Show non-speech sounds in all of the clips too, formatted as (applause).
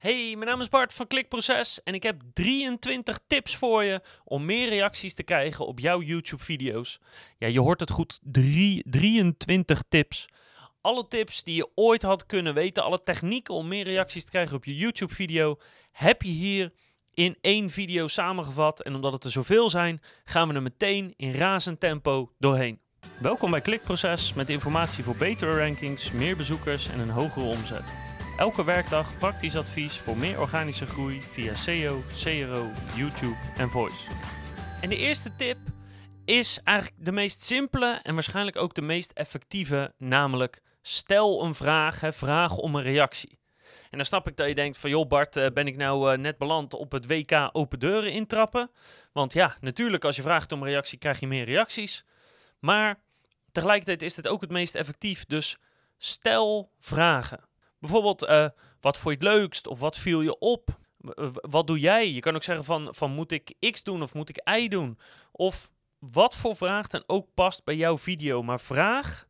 Hey, mijn naam is Bart van Klikproces en ik heb 23 tips voor je om meer reacties te krijgen op jouw YouTube-video's. Ja, je hoort het goed, drie, 23 tips. Alle tips die je ooit had kunnen weten, alle technieken om meer reacties te krijgen op je YouTube-video, heb je hier in één video samengevat. En omdat het er zoveel zijn, gaan we er meteen in razend tempo doorheen. Welkom bij Klikproces met informatie voor betere rankings, meer bezoekers en een hogere omzet. Elke werkdag praktisch advies voor meer organische groei via SEO, CRO, YouTube en Voice. En de eerste tip is eigenlijk de meest simpele en waarschijnlijk ook de meest effectieve, namelijk stel een vraag, vraag om een reactie. En dan snap ik dat je denkt van, joh Bart, eh, ben ik nou eh, net beland op het WK open deuren intrappen? Want ja, natuurlijk als je vraagt om reactie krijg je meer reacties. Maar tegelijkertijd is dit ook het meest effectief, dus stel vragen. Bijvoorbeeld, uh, wat vond je het leukst? Of wat viel je op? wat doe jij? Je kan ook zeggen van, van moet ik X doen of moet ik Y doen? Of wat voor vraag dan ook past bij jouw video. Maar vraag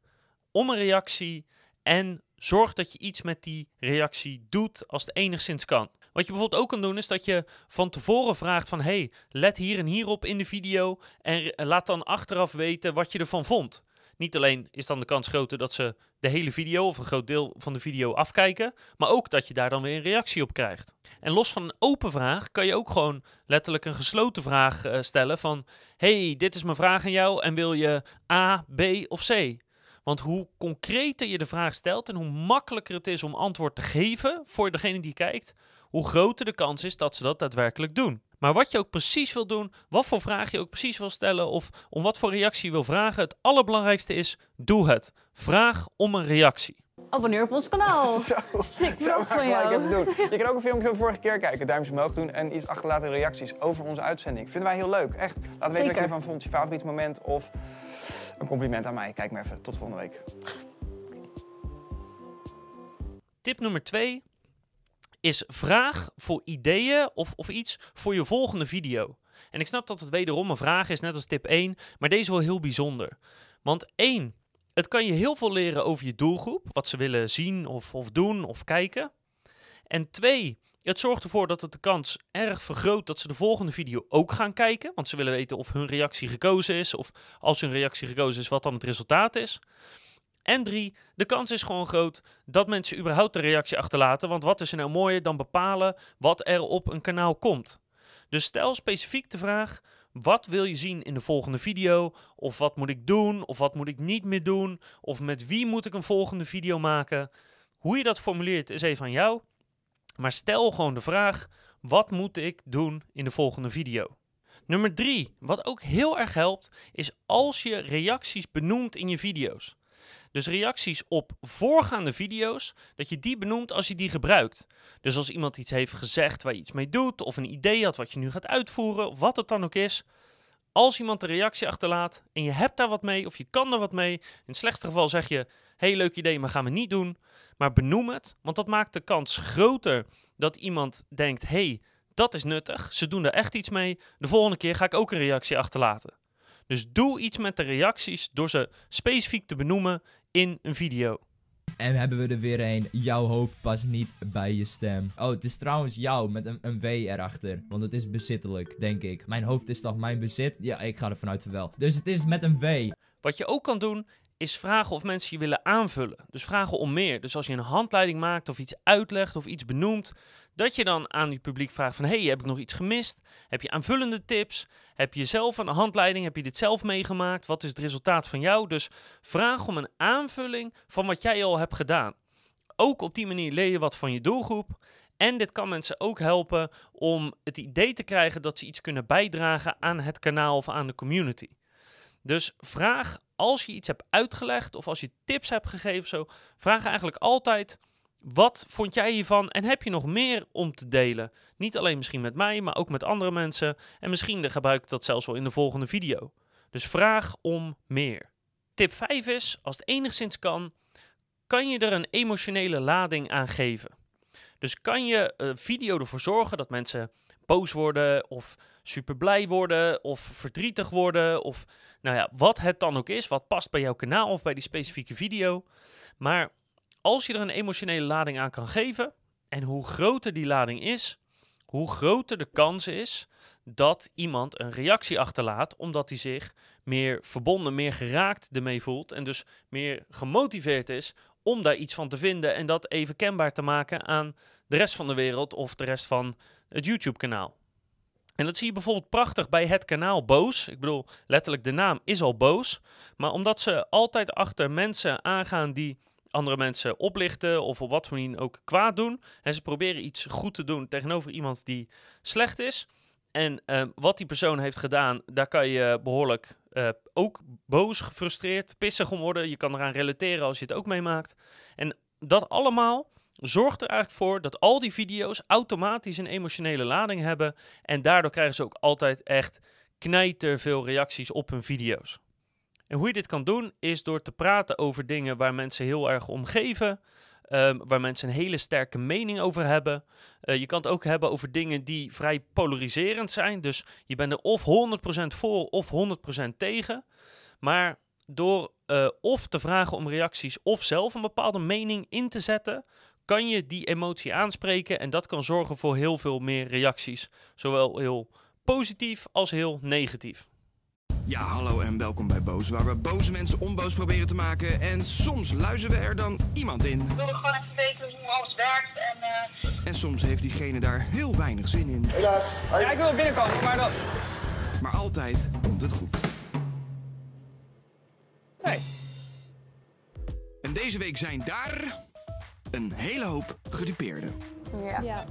om een reactie en zorg dat je iets met die reactie doet als het enigszins kan. Wat je bijvoorbeeld ook kan doen is dat je van tevoren vraagt van hey, let hier en hier op in de video en laat dan achteraf weten wat je ervan vond. Niet alleen is dan de kans groter dat ze de hele video of een groot deel van de video afkijken, maar ook dat je daar dan weer een reactie op krijgt. En los van een open vraag kan je ook gewoon letterlijk een gesloten vraag uh, stellen van hey, dit is mijn vraag aan jou en wil je A, B of C? Want hoe concreter je de vraag stelt en hoe makkelijker het is om antwoord te geven voor degene die kijkt, hoe groter de kans is dat ze dat daadwerkelijk doen. Maar wat je ook precies wil doen, wat voor vraag je ook precies wil stellen of om wat voor reactie je wil vragen, het allerbelangrijkste is, doe het. Vraag om een reactie. Abonneer op ons kanaal. (laughs) zo, Sick zo van gelijk even doen. Je kan ook een filmpje van vorige keer kijken, duimpje omhoog doen en iets achterlaten reacties over onze uitzending. Vinden wij heel leuk, echt. Laat weten wat je ervan vond, je favoriet moment of een compliment aan mij. Kijk maar even. Tot volgende week. Tip nummer 2 is vraag voor ideeën of, of iets voor je volgende video. En ik snap dat het wederom een vraag is, net als tip 1, maar deze wel heel bijzonder. Want 1, het kan je heel veel leren over je doelgroep, wat ze willen zien of, of doen of kijken. En 2, het zorgt ervoor dat het de kans erg vergroot dat ze de volgende video ook gaan kijken. Want ze willen weten of hun reactie gekozen is. Of als hun reactie gekozen is, wat dan het resultaat is. En drie, de kans is gewoon groot dat mensen überhaupt de reactie achterlaten. Want wat is er nou mooier dan bepalen wat er op een kanaal komt? Dus stel specifiek de vraag: wat wil je zien in de volgende video? Of wat moet ik doen? Of wat moet ik niet meer doen? Of met wie moet ik een volgende video maken? Hoe je dat formuleert is even aan jou. Maar stel gewoon de vraag: wat moet ik doen in de volgende video? Nummer 3, wat ook heel erg helpt, is als je reacties benoemt in je video's. Dus reacties op voorgaande video's, dat je die benoemt als je die gebruikt. Dus als iemand iets heeft gezegd waar je iets mee doet, of een idee had wat je nu gaat uitvoeren, of wat het dan ook is. Als iemand een reactie achterlaat en je hebt daar wat mee, of je kan er wat mee, in het slechtste geval zeg je: hey, leuk idee, maar gaan we niet doen. Maar benoem het, want dat maakt de kans groter dat iemand denkt: hey, dat is nuttig, ze doen er echt iets mee. De volgende keer ga ik ook een reactie achterlaten. Dus doe iets met de reacties door ze specifiek te benoemen in een video. En hebben we er weer een. Jouw hoofd past niet bij je stem. Oh, het is trouwens jou met een, een W erachter. Want het is bezittelijk, denk ik. Mijn hoofd is toch mijn bezit? Ja, ik ga er vanuit van wel. Dus het is met een W. Wat je ook kan doen, is vragen of mensen je willen aanvullen. Dus vragen om meer. Dus als je een handleiding maakt of iets uitlegt of iets benoemt, dat je dan aan je publiek vraagt van, hey, heb ik nog iets gemist? Heb je aanvullende tips? Heb je zelf een handleiding? Heb je dit zelf meegemaakt? Wat is het resultaat van jou? Dus vraag om een aanvulling van wat jij al hebt gedaan. Ook op die manier leer je wat van je doelgroep. En dit kan mensen ook helpen om het idee te krijgen dat ze iets kunnen bijdragen aan het kanaal of aan de community. Dus vraag als je iets hebt uitgelegd of als je tips hebt gegeven, zo, vraag eigenlijk altijd: wat vond jij hiervan en heb je nog meer om te delen? Niet alleen misschien met mij, maar ook met andere mensen. En misschien gebruik ik dat zelfs wel in de volgende video. Dus vraag om meer. Tip 5 is: als het enigszins kan, kan je er een emotionele lading aan geven. Dus kan je een video ervoor zorgen dat mensen boos worden of super blij worden of verdrietig worden of nou ja, wat het dan ook is, wat past bij jouw kanaal of bij die specifieke video. Maar als je er een emotionele lading aan kan geven En hoe groter die lading is, hoe groter de kans is dat iemand een reactie achterlaat, omdat hij zich meer verbonden, meer geraakt ermee voelt en dus meer gemotiveerd is om daar iets van te vinden en dat even kenbaar te maken aan de rest van de wereld of de rest van het YouTube-kanaal. En dat zie je bijvoorbeeld prachtig bij het kanaal Boos. Ik bedoel, letterlijk de naam is al boos. Maar omdat ze altijd achter mensen aangaan die andere mensen oplichten of op wat voor manier ook kwaad doen. En ze proberen iets goed te doen tegenover iemand die slecht is. En uh, wat die persoon heeft gedaan, daar kan je behoorlijk uh, ook boos, gefrustreerd, pissig om worden. Je kan eraan relateren als je het ook meemaakt. En dat allemaal zorgt er eigenlijk voor dat al die video's automatisch een emotionele lading hebben. En daardoor krijgen ze ook altijd echt knijter veel reacties op hun video's. En hoe je dit kan doen, is door te praten over dingen waar mensen heel erg om geven. Um, waar mensen een hele sterke mening over hebben. Uh, je kan het ook hebben over dingen die vrij polariserend zijn. Dus je bent er of 100% voor of 100% tegen. Maar door uh, of te vragen om reacties of zelf een bepaalde mening in te zetten, kan je die emotie aanspreken. En dat kan zorgen voor heel veel meer reacties. Zowel heel positief als heel negatief. Ja, hallo en welkom bij Boos, waar we boze mensen onboos proberen te maken. En soms luizen we er dan iemand in. Ik wilde gewoon even weten hoe alles werkt en... Uh... En soms heeft diegene daar heel weinig zin in. Helaas. Ja, ik wil binnenkomen, maar dan... Maar altijd komt het goed. Nee. En deze week zijn daar een hele hoop gedupeerden. Ja. Ja,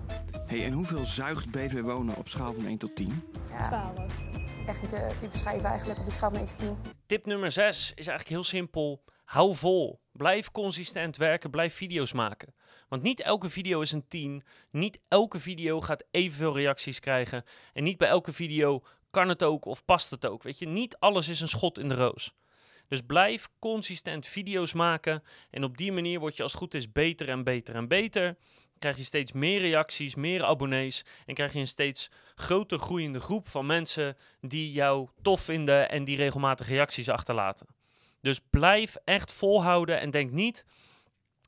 hey, en hoeveel zuigt BV Wonen op schaal van 1 tot 10? ja. 12. Echt niet te, te beschrijven eigenlijk op die schaal van 1 tot 10. Tip nummer 6 is eigenlijk heel simpel. Hou vol. Blijf consistent werken. Blijf video's maken. Want niet elke video is een 10. Niet elke video gaat evenveel reacties krijgen. En niet bij elke video kan het ook of past het ook. Weet je, niet alles is een schot in de roos. Dus blijf consistent video's maken. En op die manier word je als het goed is beter en beter en beter. Krijg je steeds meer reacties, meer abonnees. En krijg je een steeds groter groeiende groep van mensen die jou tof vinden en die regelmatig reacties achterlaten. Dus blijf echt volhouden en denk niet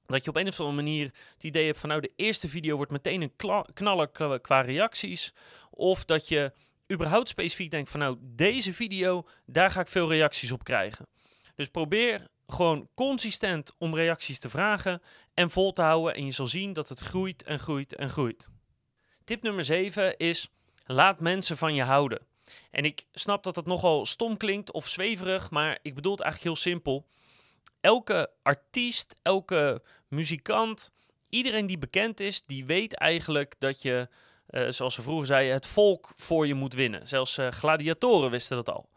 dat je op een of andere manier het idee hebt van nou de eerste video wordt meteen een knaller qua reacties. Of dat je überhaupt specifiek denkt van nou deze video, daar ga ik veel reacties op krijgen. Dus probeer gewoon consistent om reacties te vragen en vol te houden. En je zal zien dat het groeit en groeit en groeit. Tip nummer 7 is: laat mensen van je houden. En ik snap dat het nogal stom klinkt of zweverig, maar ik bedoel het eigenlijk heel simpel. Elke artiest, elke muzikant, iedereen die bekend is, die weet eigenlijk dat je, eh, zoals ze vroeger zeiden, het volk voor je moet winnen. Zelfs eh, gladiatoren wisten dat al.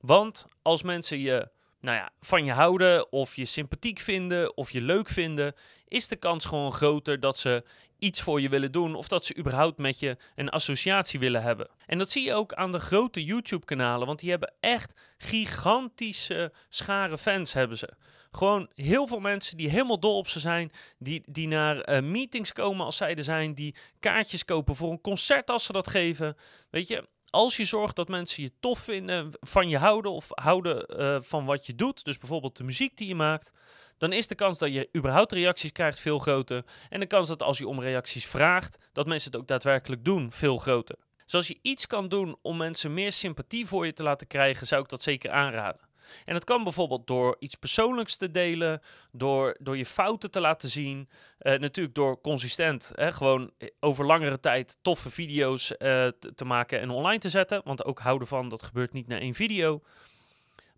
Want als mensen je nou ja, van je houden, of je sympathiek vinden, of je leuk vinden, is de kans gewoon groter dat ze iets voor je willen doen, of dat ze überhaupt met je een associatie willen hebben. En dat zie je ook aan de grote YouTube-kanalen, want die hebben echt gigantische scharen fans hebben ze. Gewoon heel veel mensen die helemaal dol op ze zijn, die, die naar eh, meetings komen als zij er zijn, die kaartjes kopen voor een concert als ze dat geven. Weet je, als je zorgt dat mensen je tof vinden, van je houden of houden eh, van wat je doet, dus bijvoorbeeld de muziek die je maakt, dan is de kans dat je überhaupt reacties krijgt veel groter. En de kans dat als je om reacties vraagt, dat mensen het ook daadwerkelijk doen, veel groter. Dus als je iets kan doen om mensen meer sympathie voor je te laten krijgen, zou ik dat zeker aanraden. En dat kan bijvoorbeeld door iets persoonlijks te delen, door, door je fouten te laten zien. Eh, natuurlijk door consistent, hè, gewoon over langere tijd toffe video's eh, te, maken en online te zetten. Want ook houden van, dat gebeurt niet na één video.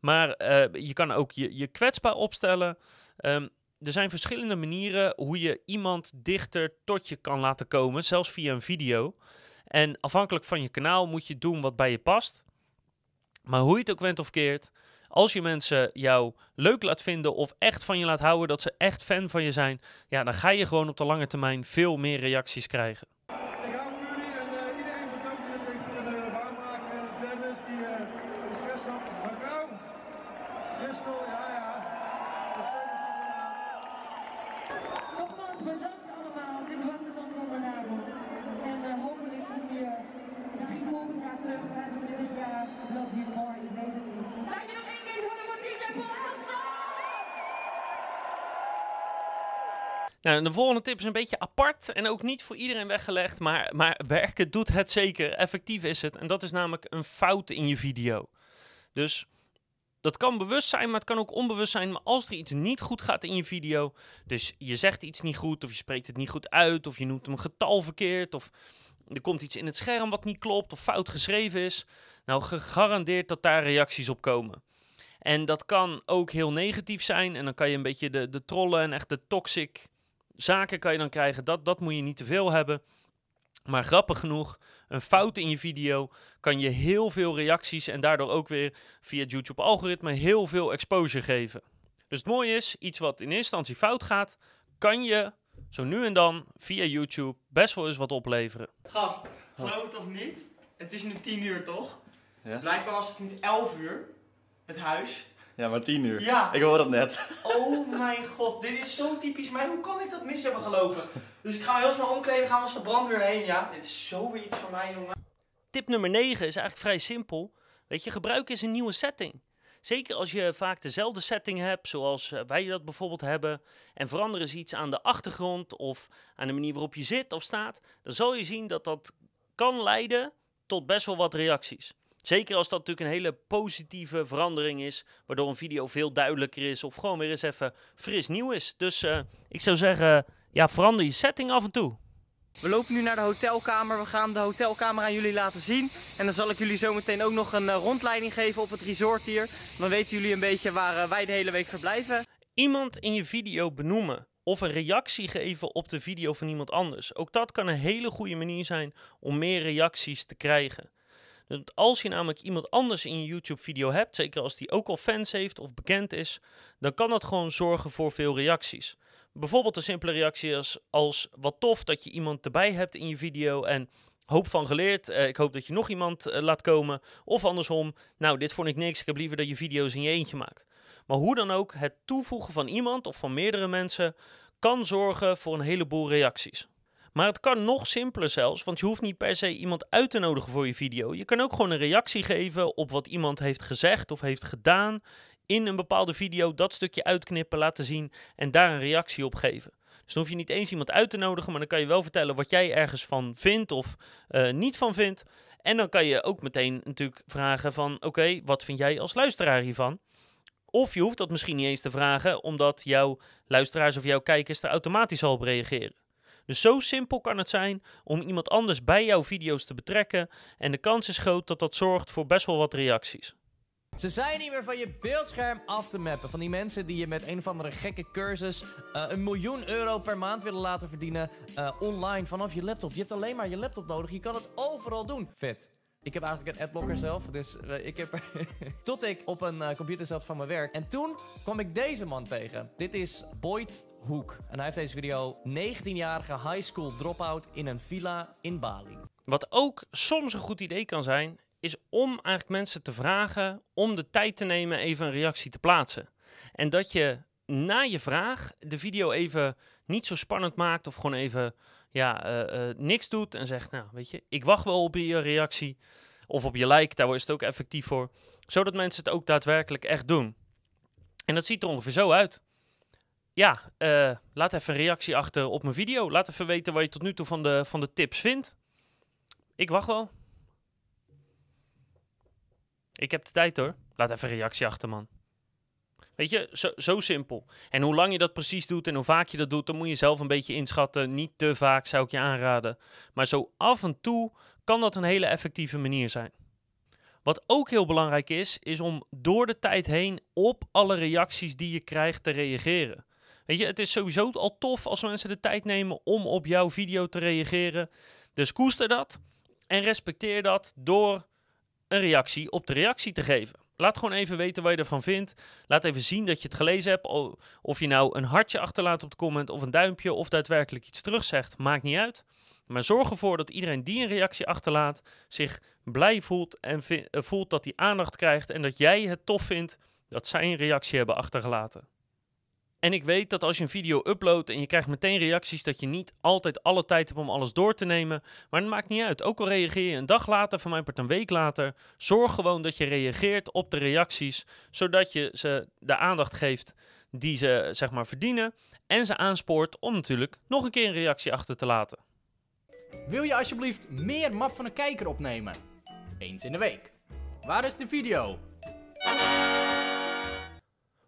Maar eh, je kan ook je, je kwetsbaar opstellen. Ehm, er zijn verschillende manieren hoe je iemand dichter tot je kan laten komen, zelfs via een video. En afhankelijk van je kanaal moet je doen wat bij je past. Maar hoe je het ook went of keert, als je mensen jou leuk laat vinden of echt van je laat houden, dat ze echt fan van je zijn, ja, dan ga je gewoon op de lange termijn veel meer reacties krijgen. Ik hou van jullie en eh, iedereen bedankt die het heeft kunnen waarmaken. Dennis die eh de stress had. Mevrouw, Christel, ja ja. De steun is goed gedaan. Nogmaals bedankt allemaal. Dit was het dan voor vanavond. En eh, hopelijk zie je misschien volgend jaar terug, 25 jaar. Love you more, je weet het niet. Laat je nog één keer horen wat DJ van Elsno! Nou, de volgende tip is een beetje apart en ook niet voor iedereen weggelegd, maar, maar werken doet het zeker. Effectief is het. En dat is namelijk een fout in je video. Dus dat kan bewust zijn, maar het kan ook onbewust zijn. Maar als er iets niet goed gaat in je video, dus je zegt iets niet goed, of je spreekt het niet goed uit, of je noemt een getal verkeerd, of er komt iets in het scherm wat niet klopt, of fout geschreven is, nou gegarandeerd dat daar reacties op komen. En dat kan ook heel negatief zijn. En dan kan je een beetje de, de trollen en echt de toxic zaken kan je dan krijgen. Dat, dat moet je niet te veel hebben. Maar grappig genoeg, een fout in je video kan je heel veel reacties en daardoor ook weer via het YouTube-algoritme heel veel exposure geven. Dus het mooie is, iets wat in eerste instantie fout gaat, kan je zo nu en dan via YouTube best wel eens wat opleveren. Gast, geloof het of niet? Het is nu 10 uur toch? Ja. Blijkbaar was het nu 11 uur. Het huis. Ja, maar tien uur. Ja. Ik hoor dat net. Oh mijn god, dit is zo typisch mij. Hoe kan ik dat mis hebben gelopen? Dus ik ga me heel snel omkleden, gaan we als de brandweer heen. Ja, dit is zo weer iets voor mij, jongen. Tip nummer 9 is eigenlijk vrij simpel. Weet je, gebruik eens een nieuwe setting. Zeker als je vaak dezelfde setting hebt, zoals eh, wij dat bijvoorbeeld hebben, en verander eens iets aan de achtergrond of aan de manier waarop je zit of staat, dan zal je zien dat dat kan leiden tot best wel wat reacties. Zeker als dat natuurlijk een hele positieve verandering is, waardoor een video veel duidelijker is of gewoon weer eens even fris nieuw is. Dus eh, ik zou zeggen, ja, verander je setting af en toe. We lopen nu naar de hotelkamer. We gaan de hotelkamer aan jullie laten zien. En dan zal ik jullie zo meteen ook nog een eh, rondleiding geven op het resort hier. Dan weten jullie een beetje waar eh, wij de hele week verblijven. Iemand in je video benoemen of een reactie geven op de video van iemand anders. Ook dat kan een hele goede manier zijn om meer reacties te krijgen. Als je namelijk iemand anders in je YouTube-video hebt, zeker als die ook al fans heeft of bekend is, dan kan dat gewoon zorgen voor veel reacties. Bijvoorbeeld een simpele reactie als, als wat tof dat je iemand erbij hebt in je video en hoop van geleerd. eh, ik hoop dat je nog iemand eh, laat komen. Of andersom, nou dit vond ik niks, ik heb liever dat je video's in je eentje maakt. Maar hoe dan ook, het toevoegen van iemand of van meerdere mensen kan zorgen voor een heleboel reacties. Maar het kan nog simpeler zelfs, want je hoeft niet per se iemand uit te nodigen voor je video. Je kan ook gewoon een reactie geven op wat iemand heeft gezegd of heeft gedaan in een bepaalde video. Dat stukje uitknippen, laten zien en daar een reactie op geven. Dus dan hoef je niet eens iemand uit te nodigen, maar dan kan je wel vertellen wat jij ergens van vindt of eh, niet van vindt. En dan kan je ook meteen natuurlijk vragen van, oké, wat vind jij als luisteraar hiervan? Of je hoeft dat misschien niet eens te vragen, omdat jouw luisteraars of jouw kijkers er automatisch al op reageren. Dus zo simpel kan het zijn om iemand anders bij jouw video's te betrekken. En de kans is groot dat dat zorgt voor best wel wat reacties. Ze zijn niet meer van je beeldscherm af te mappen. Van die mensen die je met een of andere gekke cursus eh, een miljoen euro per maand willen laten verdienen eh, online vanaf je laptop. Je hebt alleen maar je laptop nodig. Je kan het overal doen. Vet. Ik heb eigenlijk een adblocker zelf, dus eh, ik heb. (laughs) Tot ik op een eh, computer zat van mijn werk. En toen kwam ik deze man tegen. Dit is Boyd Hoek. En hij heeft deze video 19-jarige high school dropout in een villa in Bali. Wat ook soms een goed idee kan zijn, is om eigenlijk mensen te vragen om de tijd te nemen even een reactie te plaatsen. En dat je na je vraag de video even niet zo spannend maakt of gewoon even ja, eh, eh, niks doet en zegt, nou weet je, ik wacht wel op je reactie of op je like, daar is het ook effectief voor, zodat mensen het ook daadwerkelijk echt doen. En dat ziet er ongeveer zo uit. Ja, eh, laat even een reactie achter op mijn video. Laat even weten wat je tot nu toe van de, van de tips vindt. Ik wacht wel. Ik heb de tijd hoor. Laat even een reactie achter, man. Weet je, zo, zo simpel. En hoe lang je dat precies doet en hoe vaak je dat doet, dan moet je zelf een beetje inschatten. Niet te vaak zou ik je aanraden. Maar zo af en toe kan dat een hele effectieve manier zijn. Wat ook heel belangrijk is, is om door de tijd heen op alle reacties die je krijgt te reageren. Weet je, het is sowieso al tof als mensen de tijd nemen om op jouw video te reageren. Dus koester dat en respecteer dat door een reactie op de reactie te geven. Laat gewoon even weten wat je ervan vindt. Laat even zien dat je het gelezen hebt. Of je nou een hartje achterlaat op de comment of een duimpje of daadwerkelijk iets terugzegt, maakt niet uit. Maar zorg ervoor dat iedereen die een reactie achterlaat zich blij voelt en eh, voelt dat hij aandacht krijgt en dat jij het tof vindt dat zij een reactie hebben achtergelaten. En ik weet dat als je een video uploadt en je krijgt meteen reacties, dat je niet altijd alle tijd hebt om alles door te nemen. Maar het maakt niet uit. Ook al reageer je een dag later, van mijn part een week later, zorg gewoon dat je reageert op de reacties, zodat je ze de aandacht geeft die ze zeg maar verdienen. En ze aanspoort om natuurlijk nog een keer een reactie achter te laten. Wil je alsjeblieft meer map van een kijker opnemen? Eens in de week. Waar is de video?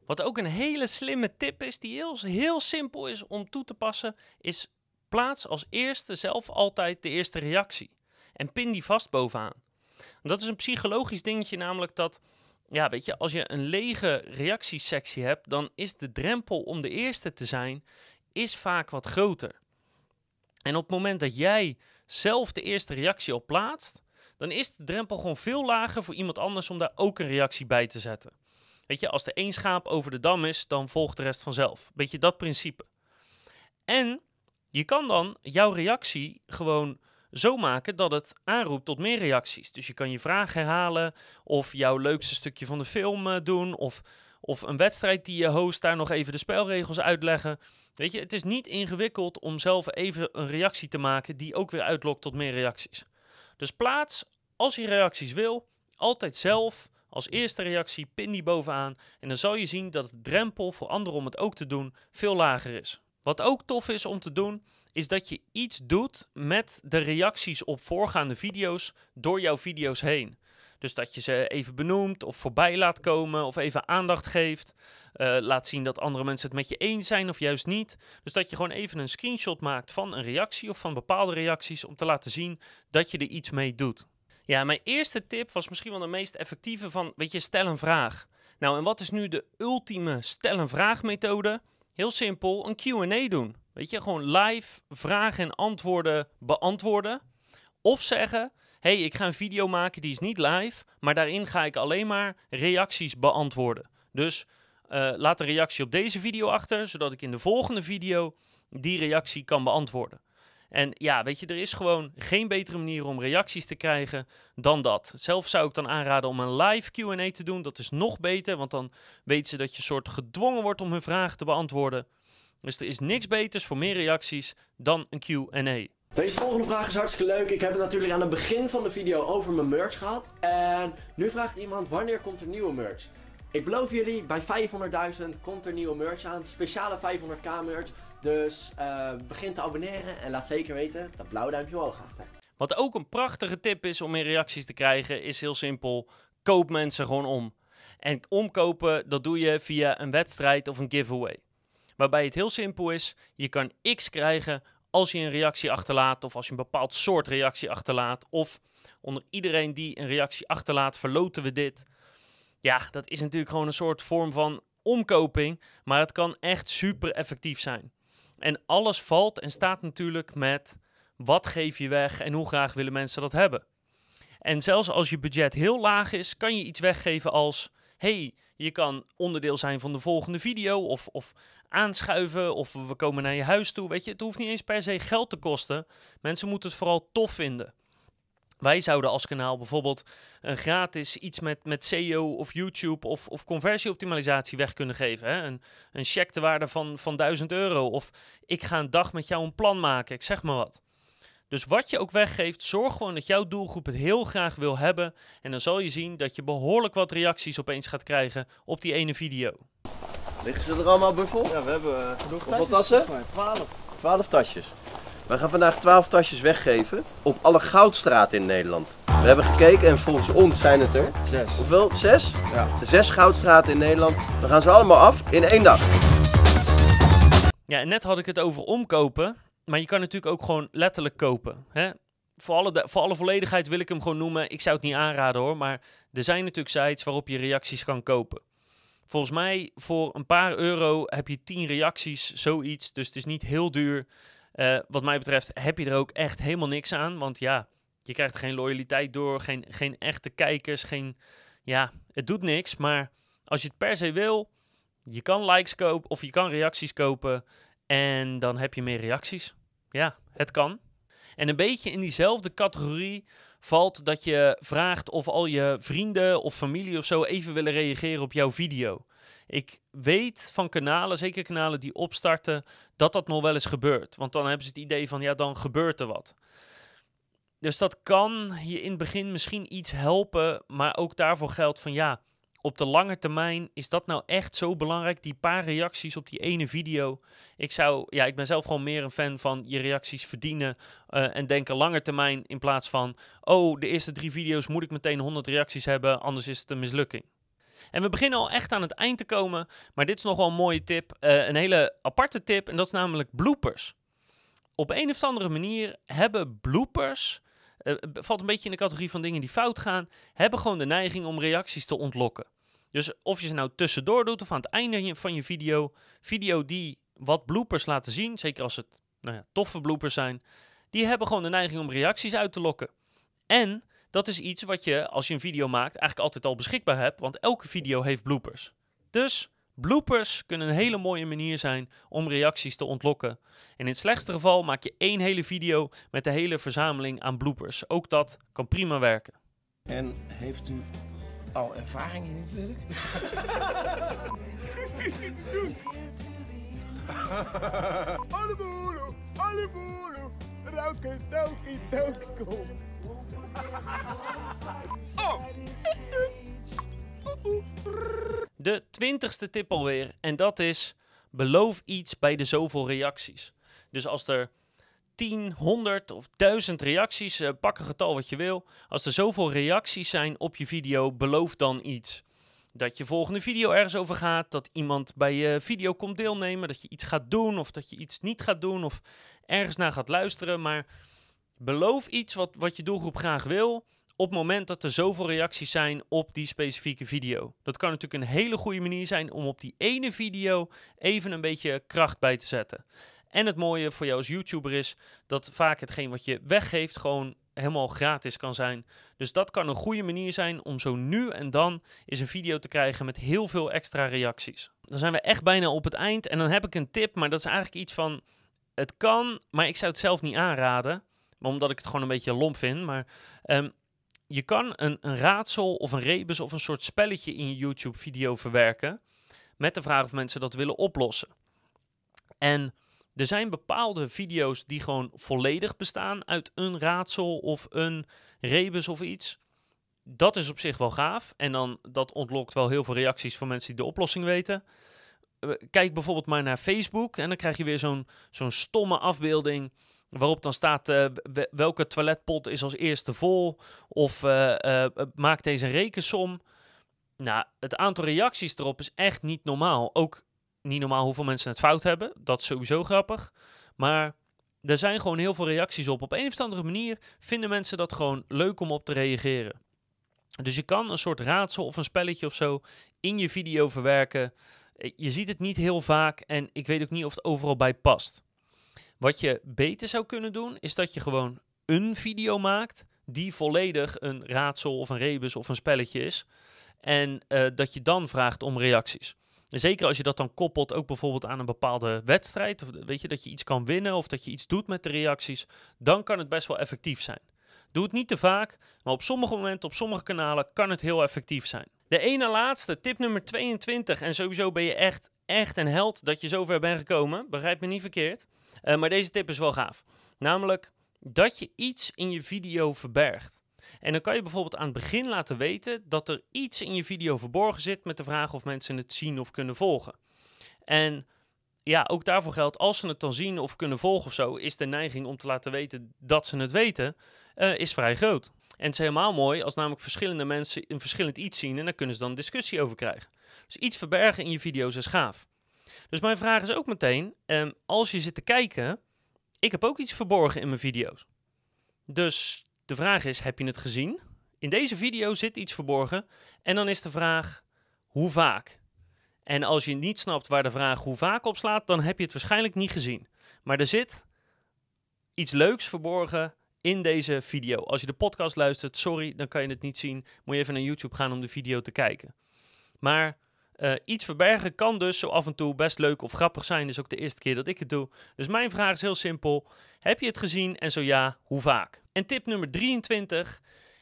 Wat ook een hele slimme tip is, die heel, simpel is om toe te passen, is plaats als eerste zelf altijd de eerste reactie. En pin die vast bovenaan. Dat is een psychologisch dingetje, namelijk dat, ja, weet je, als je een lege reactiesectie hebt, dan is de drempel om de eerste te zijn, is vaak wat groter. En op het moment dat jij zelf de eerste reactie op plaatst, dan is de drempel gewoon veel lager voor iemand anders om daar ook een reactie bij te zetten. Weet je, als er één schaap over de dam is, dan volgt de rest vanzelf. Beetje dat principe. En je kan dan jouw reactie gewoon zo maken dat het aanroept tot meer reacties. Dus je kan je vraag herhalen, of jouw leukste stukje van de film uh, doen, of, of een wedstrijd die je host daar nog even de spelregels uitleggen. Weet je, het is niet ingewikkeld om zelf even een reactie te maken die ook weer uitlokt tot meer reacties. Dus plaats, als je reacties wil, altijd zelf als eerste reactie pin die bovenaan en dan zal je zien dat de drempel voor anderen om het ook te doen veel lager is. Wat ook tof is om te doen, is dat je iets doet met de reacties op voorgaande video's door jouw video's heen. Dus dat je ze even benoemt of voorbij laat komen of even aandacht geeft. Uh, laat zien dat andere mensen het met je eens zijn of juist niet. Dus dat je gewoon even een screenshot maakt van een reactie of van bepaalde reacties om te laten zien dat je er iets mee doet. Ja, mijn eerste tip was misschien wel de meest effectieve van, weet je, stel een vraag. Nou, en wat is nu de ultieme stel een vraag methode? Heel simpel, een Q&A doen. Weet je, gewoon live vragen en antwoorden beantwoorden. Of zeggen, hey, ik ga een video maken die is niet live, maar daarin ga ik alleen maar reacties beantwoorden. Dus uh, laat een reactie op deze video achter, zodat ik in de volgende video die reactie kan beantwoorden. En ja, weet je, er is gewoon geen betere manier om reacties te krijgen dan dat. Zelf zou ik dan aanraden om een live QA te doen. Dat is nog beter, want dan weten ze dat je soort gedwongen wordt om hun vragen te beantwoorden. Dus er is niks beters voor meer reacties dan een QA. Deze volgende vraag is hartstikke leuk. Ik heb het natuurlijk aan het begin van de video over mijn merch gehad. En nu vraagt iemand wanneer komt er nieuwe merch? Ik beloof jullie, bij 500.000 komt er nieuwe merch aan. Speciale 500k merch. Dus uh, begin te abonneren en laat zeker weten dat blauw duimpje omhoog gaat. Wat ook een prachtige tip is om meer reacties te krijgen, is heel simpel. Koop mensen gewoon om. En omkopen, dat doe je via een wedstrijd of een giveaway. Waarbij het heel simpel is, je kan X krijgen als je een reactie achterlaat of als je een bepaald soort reactie achterlaat. Of onder iedereen die een reactie achterlaat, verloten we dit. Ja, dat is natuurlijk gewoon een soort vorm van omkoping, maar het kan echt super effectief zijn. En alles valt en staat natuurlijk met wat geef je weg en hoe graag willen mensen dat hebben. En zelfs als je budget heel laag is, kan je iets weggeven als: hey, je kan onderdeel zijn van de volgende video of, of aanschuiven of we komen naar je huis toe. Weet je, het hoeft niet eens per se geld te kosten. Mensen moeten het vooral tof vinden. Wij zouden als kanaal bijvoorbeeld een gratis iets met, met SEO of YouTube of, of conversieoptimalisatie weg kunnen geven. Hè? Een, een check te waarde van, van 1000 euro. Of ik ga een dag met jou een plan maken, ik zeg maar wat. Dus wat je ook weggeeft, zorg gewoon dat jouw doelgroep het heel graag wil hebben. En dan zal je zien dat je behoorlijk wat reacties opeens gaat krijgen op die ene video. Liggen ze er allemaal buffel? Ja, we hebben uh, genoeg Hoeveel tassen? 12. 12 tasjes. We gaan vandaag 12 tasjes weggeven op alle goudstraten in Nederland. We hebben gekeken en volgens ons zijn het er. Zes. Hoeveel? Zes? Ja. Zes goudstraten in Nederland. We gaan ze allemaal af in één dag. Ja, en net had ik het over omkopen. Maar je kan natuurlijk ook gewoon letterlijk kopen. Hè? Voor, alle, voor alle volledigheid wil ik hem gewoon noemen. Ik zou het niet aanraden hoor. Maar er zijn natuurlijk sites waarop je reacties kan kopen. Volgens mij voor een paar euro heb je 10 reacties, zoiets. Dus het is niet heel duur. Uh, wat mij betreft heb je er ook echt helemaal niks aan. Want ja, je krijgt geen loyaliteit door, geen, geen echte kijkers, geen... Ja, het doet niks, maar als je het per se wil, je kan likes kopen of je kan reacties kopen en dan heb je meer reacties. Ja, het kan. En een beetje in diezelfde categorie valt dat je vraagt of al je vrienden of familie of zo even willen reageren op jouw video. Ik weet van kanalen, zeker kanalen die opstarten, dat dat nog wel eens gebeurt. Want dan hebben ze het idee van, ja, dan gebeurt er wat. Dus dat kan je in het begin misschien iets helpen, maar ook daarvoor geldt van, ja, op de lange termijn is dat nou echt zo belangrijk? Die paar reacties op die ene video. Ik zou, ja, ik ben zelf gewoon meer een fan van je reacties verdienen eh, en denken lange termijn in plaats van, oh, de eerste drie video's moet ik meteen 100 reacties hebben, anders is het een mislukking. En we beginnen al echt aan het eind te komen, maar dit is nog wel een mooie tip, eh, een hele aparte tip, en dat is namelijk bloopers. Op een of andere manier hebben bloopers eh, valt een beetje in de categorie van dingen die fout gaan, hebben gewoon de neiging om reacties te ontlokken. Dus of je ze nou tussendoor doet of aan het einde van je video, video die wat bloopers laten zien, zeker als het nou ja, toffe bloopers zijn, die hebben gewoon de neiging om reacties uit te lokken. En dat is iets wat je, als je een video maakt, eigenlijk altijd al beschikbaar hebt, want elke video heeft bloopers. Dus bloopers kunnen een hele mooie manier zijn om reacties te ontlokken. En in het slechtste geval maak je één hele video met de hele verzameling aan bloopers. Ook dat kan prima werken. En heeft u al ervaring in het werk? Alle alle. Roken. Oh. De twintigste tip alweer. En dat is: beloof iets bij de zoveel reacties. Dus als er 10, 100 of 1000 reacties, uh, pak een getal wat je wil. Als er zoveel reacties zijn op je video, beloof dan iets. Dat je volgende video ergens over gaat, dat iemand bij je video komt deelnemen, dat je iets gaat doen of dat je iets niet gaat doen of ergens naar gaat luisteren. Maar beloof iets wat, wat je doelgroep graag wil op het moment dat er zoveel reacties zijn op die specifieke video. Dat kan natuurlijk een hele goede manier zijn om op die ene video even een beetje kracht bij te zetten. En het mooie voor jou als YouTuber is dat vaak hetgeen wat je weggeeft gewoon helemaal gratis kan zijn. Dus dat kan een goede manier zijn om zo nu en dan eens een video te krijgen met heel veel extra reacties. Dan zijn we echt bijna op het eind en dan heb ik een tip, maar dat is eigenlijk iets van het kan, maar ik zou het zelf niet aanraden, omdat ik het gewoon een beetje lomp vind. Maar ehm, je kan een, een raadsel of een rebus of een soort spelletje in je YouTube-video verwerken met de vraag of mensen dat willen oplossen. En er zijn bepaalde video's die gewoon volledig bestaan uit een raadsel of een rebus of iets. Dat is op zich wel gaaf. En dan dat ontlokt wel heel veel reacties van mensen die de oplossing weten. Eh, Kijk bijvoorbeeld maar naar Facebook en dan krijg je weer zo'n zo'n stomme afbeelding waarop dan staat uh, welke toiletpot is als eerste vol of uh, uh, maak deze rekensom. Nou, het aantal reacties erop is echt niet normaal. Ook niet normaal hoeveel mensen het fout hebben. Dat is sowieso grappig. Maar er zijn gewoon heel veel reacties op. Op een of andere manier vinden mensen dat gewoon leuk om op te reageren. Dus je kan een soort raadsel of een spelletje of zo in je video verwerken. Je ziet het niet heel vaak en ik weet ook niet of het overal bij past. Wat je beter zou kunnen doen, is dat je gewoon een video maakt die volledig een raadsel of een rebus of een spelletje is. En uh, dat je dan vraagt om reacties. Zeker als je dat dan koppelt ook bijvoorbeeld aan een bepaalde wedstrijd. Of weet je, dat je iets kan winnen of dat je iets doet met de reacties. Dan kan het best wel effectief zijn. Doe het niet te vaak, maar op sommige momenten, op sommige kanalen kan het heel effectief zijn. De ene laatste, tip nummer 22. En sowieso ben je echt, echt een held dat je zover bent gekomen. Begrijp me niet verkeerd. Uh, maar deze tip is wel gaaf. Namelijk dat je iets in je video verbergt. En dan kan je bijvoorbeeld aan het begin laten weten dat er iets in je video verborgen zit met de vraag of mensen het zien of kunnen volgen. En ja, ook daarvoor geldt, als ze het dan zien of kunnen volgen of zo, is de neiging om te laten weten dat ze het weten, uh, is vrij groot. En het is helemaal mooi als namelijk verschillende mensen een verschillend iets zien en daar kunnen ze dan discussie over krijgen. Dus iets verbergen in je video's is gaaf. Dus mijn vraag is ook meteen, um, als je zit te kijken, ik heb ook iets verborgen in mijn video's. Dus de vraag is, heb je het gezien? In deze video zit iets verborgen. En dan is de vraag, hoe vaak? En als je niet snapt waar de vraag hoe vaak op slaat, dan heb je het waarschijnlijk niet gezien. Maar er zit iets leuks verborgen in deze video. Als je de podcast luistert, sorry, dan kan je het niet zien. Moet je even naar YouTube gaan om de video te kijken. Maar uh, iets verbergen kan dus zo af en toe best leuk of grappig zijn. Is ook de eerste keer dat ik het doe. Dus mijn vraag is heel simpel. Heb je het gezien en zo ja, hoe vaak? En tip nummer 23.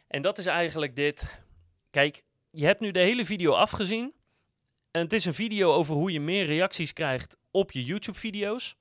En dat is eigenlijk dit. Kijk, je hebt nu de hele video afgezien. En het is een video over hoe je meer reacties krijgt op je YouTube-video's.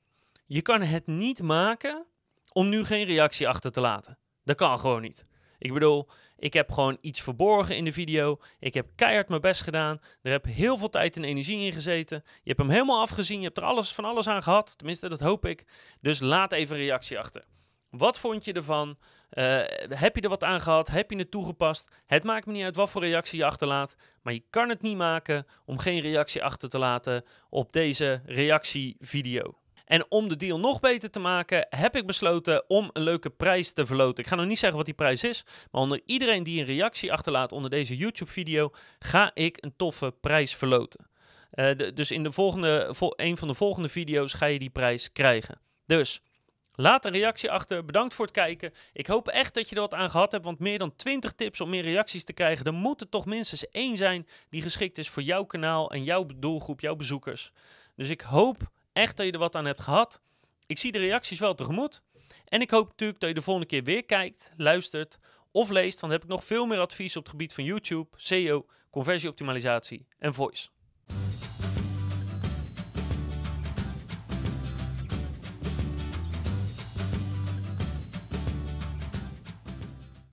Je kan het niet maken om nu geen reactie achter te laten. Dat kan gewoon niet. Ik bedoel, ik heb gewoon iets verborgen in de video. Ik heb keihard mijn best gedaan. Er heb heel veel tijd en energie in gezeten. Je hebt hem helemaal afgezien. Je hebt er alles van alles aan gehad. Tenminste, dat hoop ik. Dus laat even een reactie achter. Wat vond je ervan? Uh, heb je er wat aan gehad? Heb je het toegepast? Het maakt me niet uit wat voor reactie je achterlaat. Maar je kan het niet maken om geen reactie achter te laten op deze reactievideo. En om de deal nog beter te maken, heb ik besloten om een leuke prijs te verloten. Ik ga nog niet zeggen wat die prijs is, maar onder iedereen die een reactie achterlaat onder deze YouTube-video, ga ik een toffe prijs verloten. De, dus in de volgende, vo een van de volgende video's ga je die prijs krijgen. Dus Laat een reactie achter. Bedankt voor het kijken. Ik hoop echt dat je er wat aan gehad hebt. Want meer dan 20 tips om meer reacties te krijgen. Er moet er toch minstens één zijn die geschikt is voor jouw kanaal en jouw doelgroep, jouw bezoekers. Dus ik hoop echt dat je er wat aan hebt gehad. Ik zie de reacties wel tegemoet. En ik hoop natuurlijk dat je de volgende keer weer kijkt, luistert of leest. Want dan heb ik nog veel meer advies op het gebied van YouTube, SEO, conversieoptimalisatie en voice.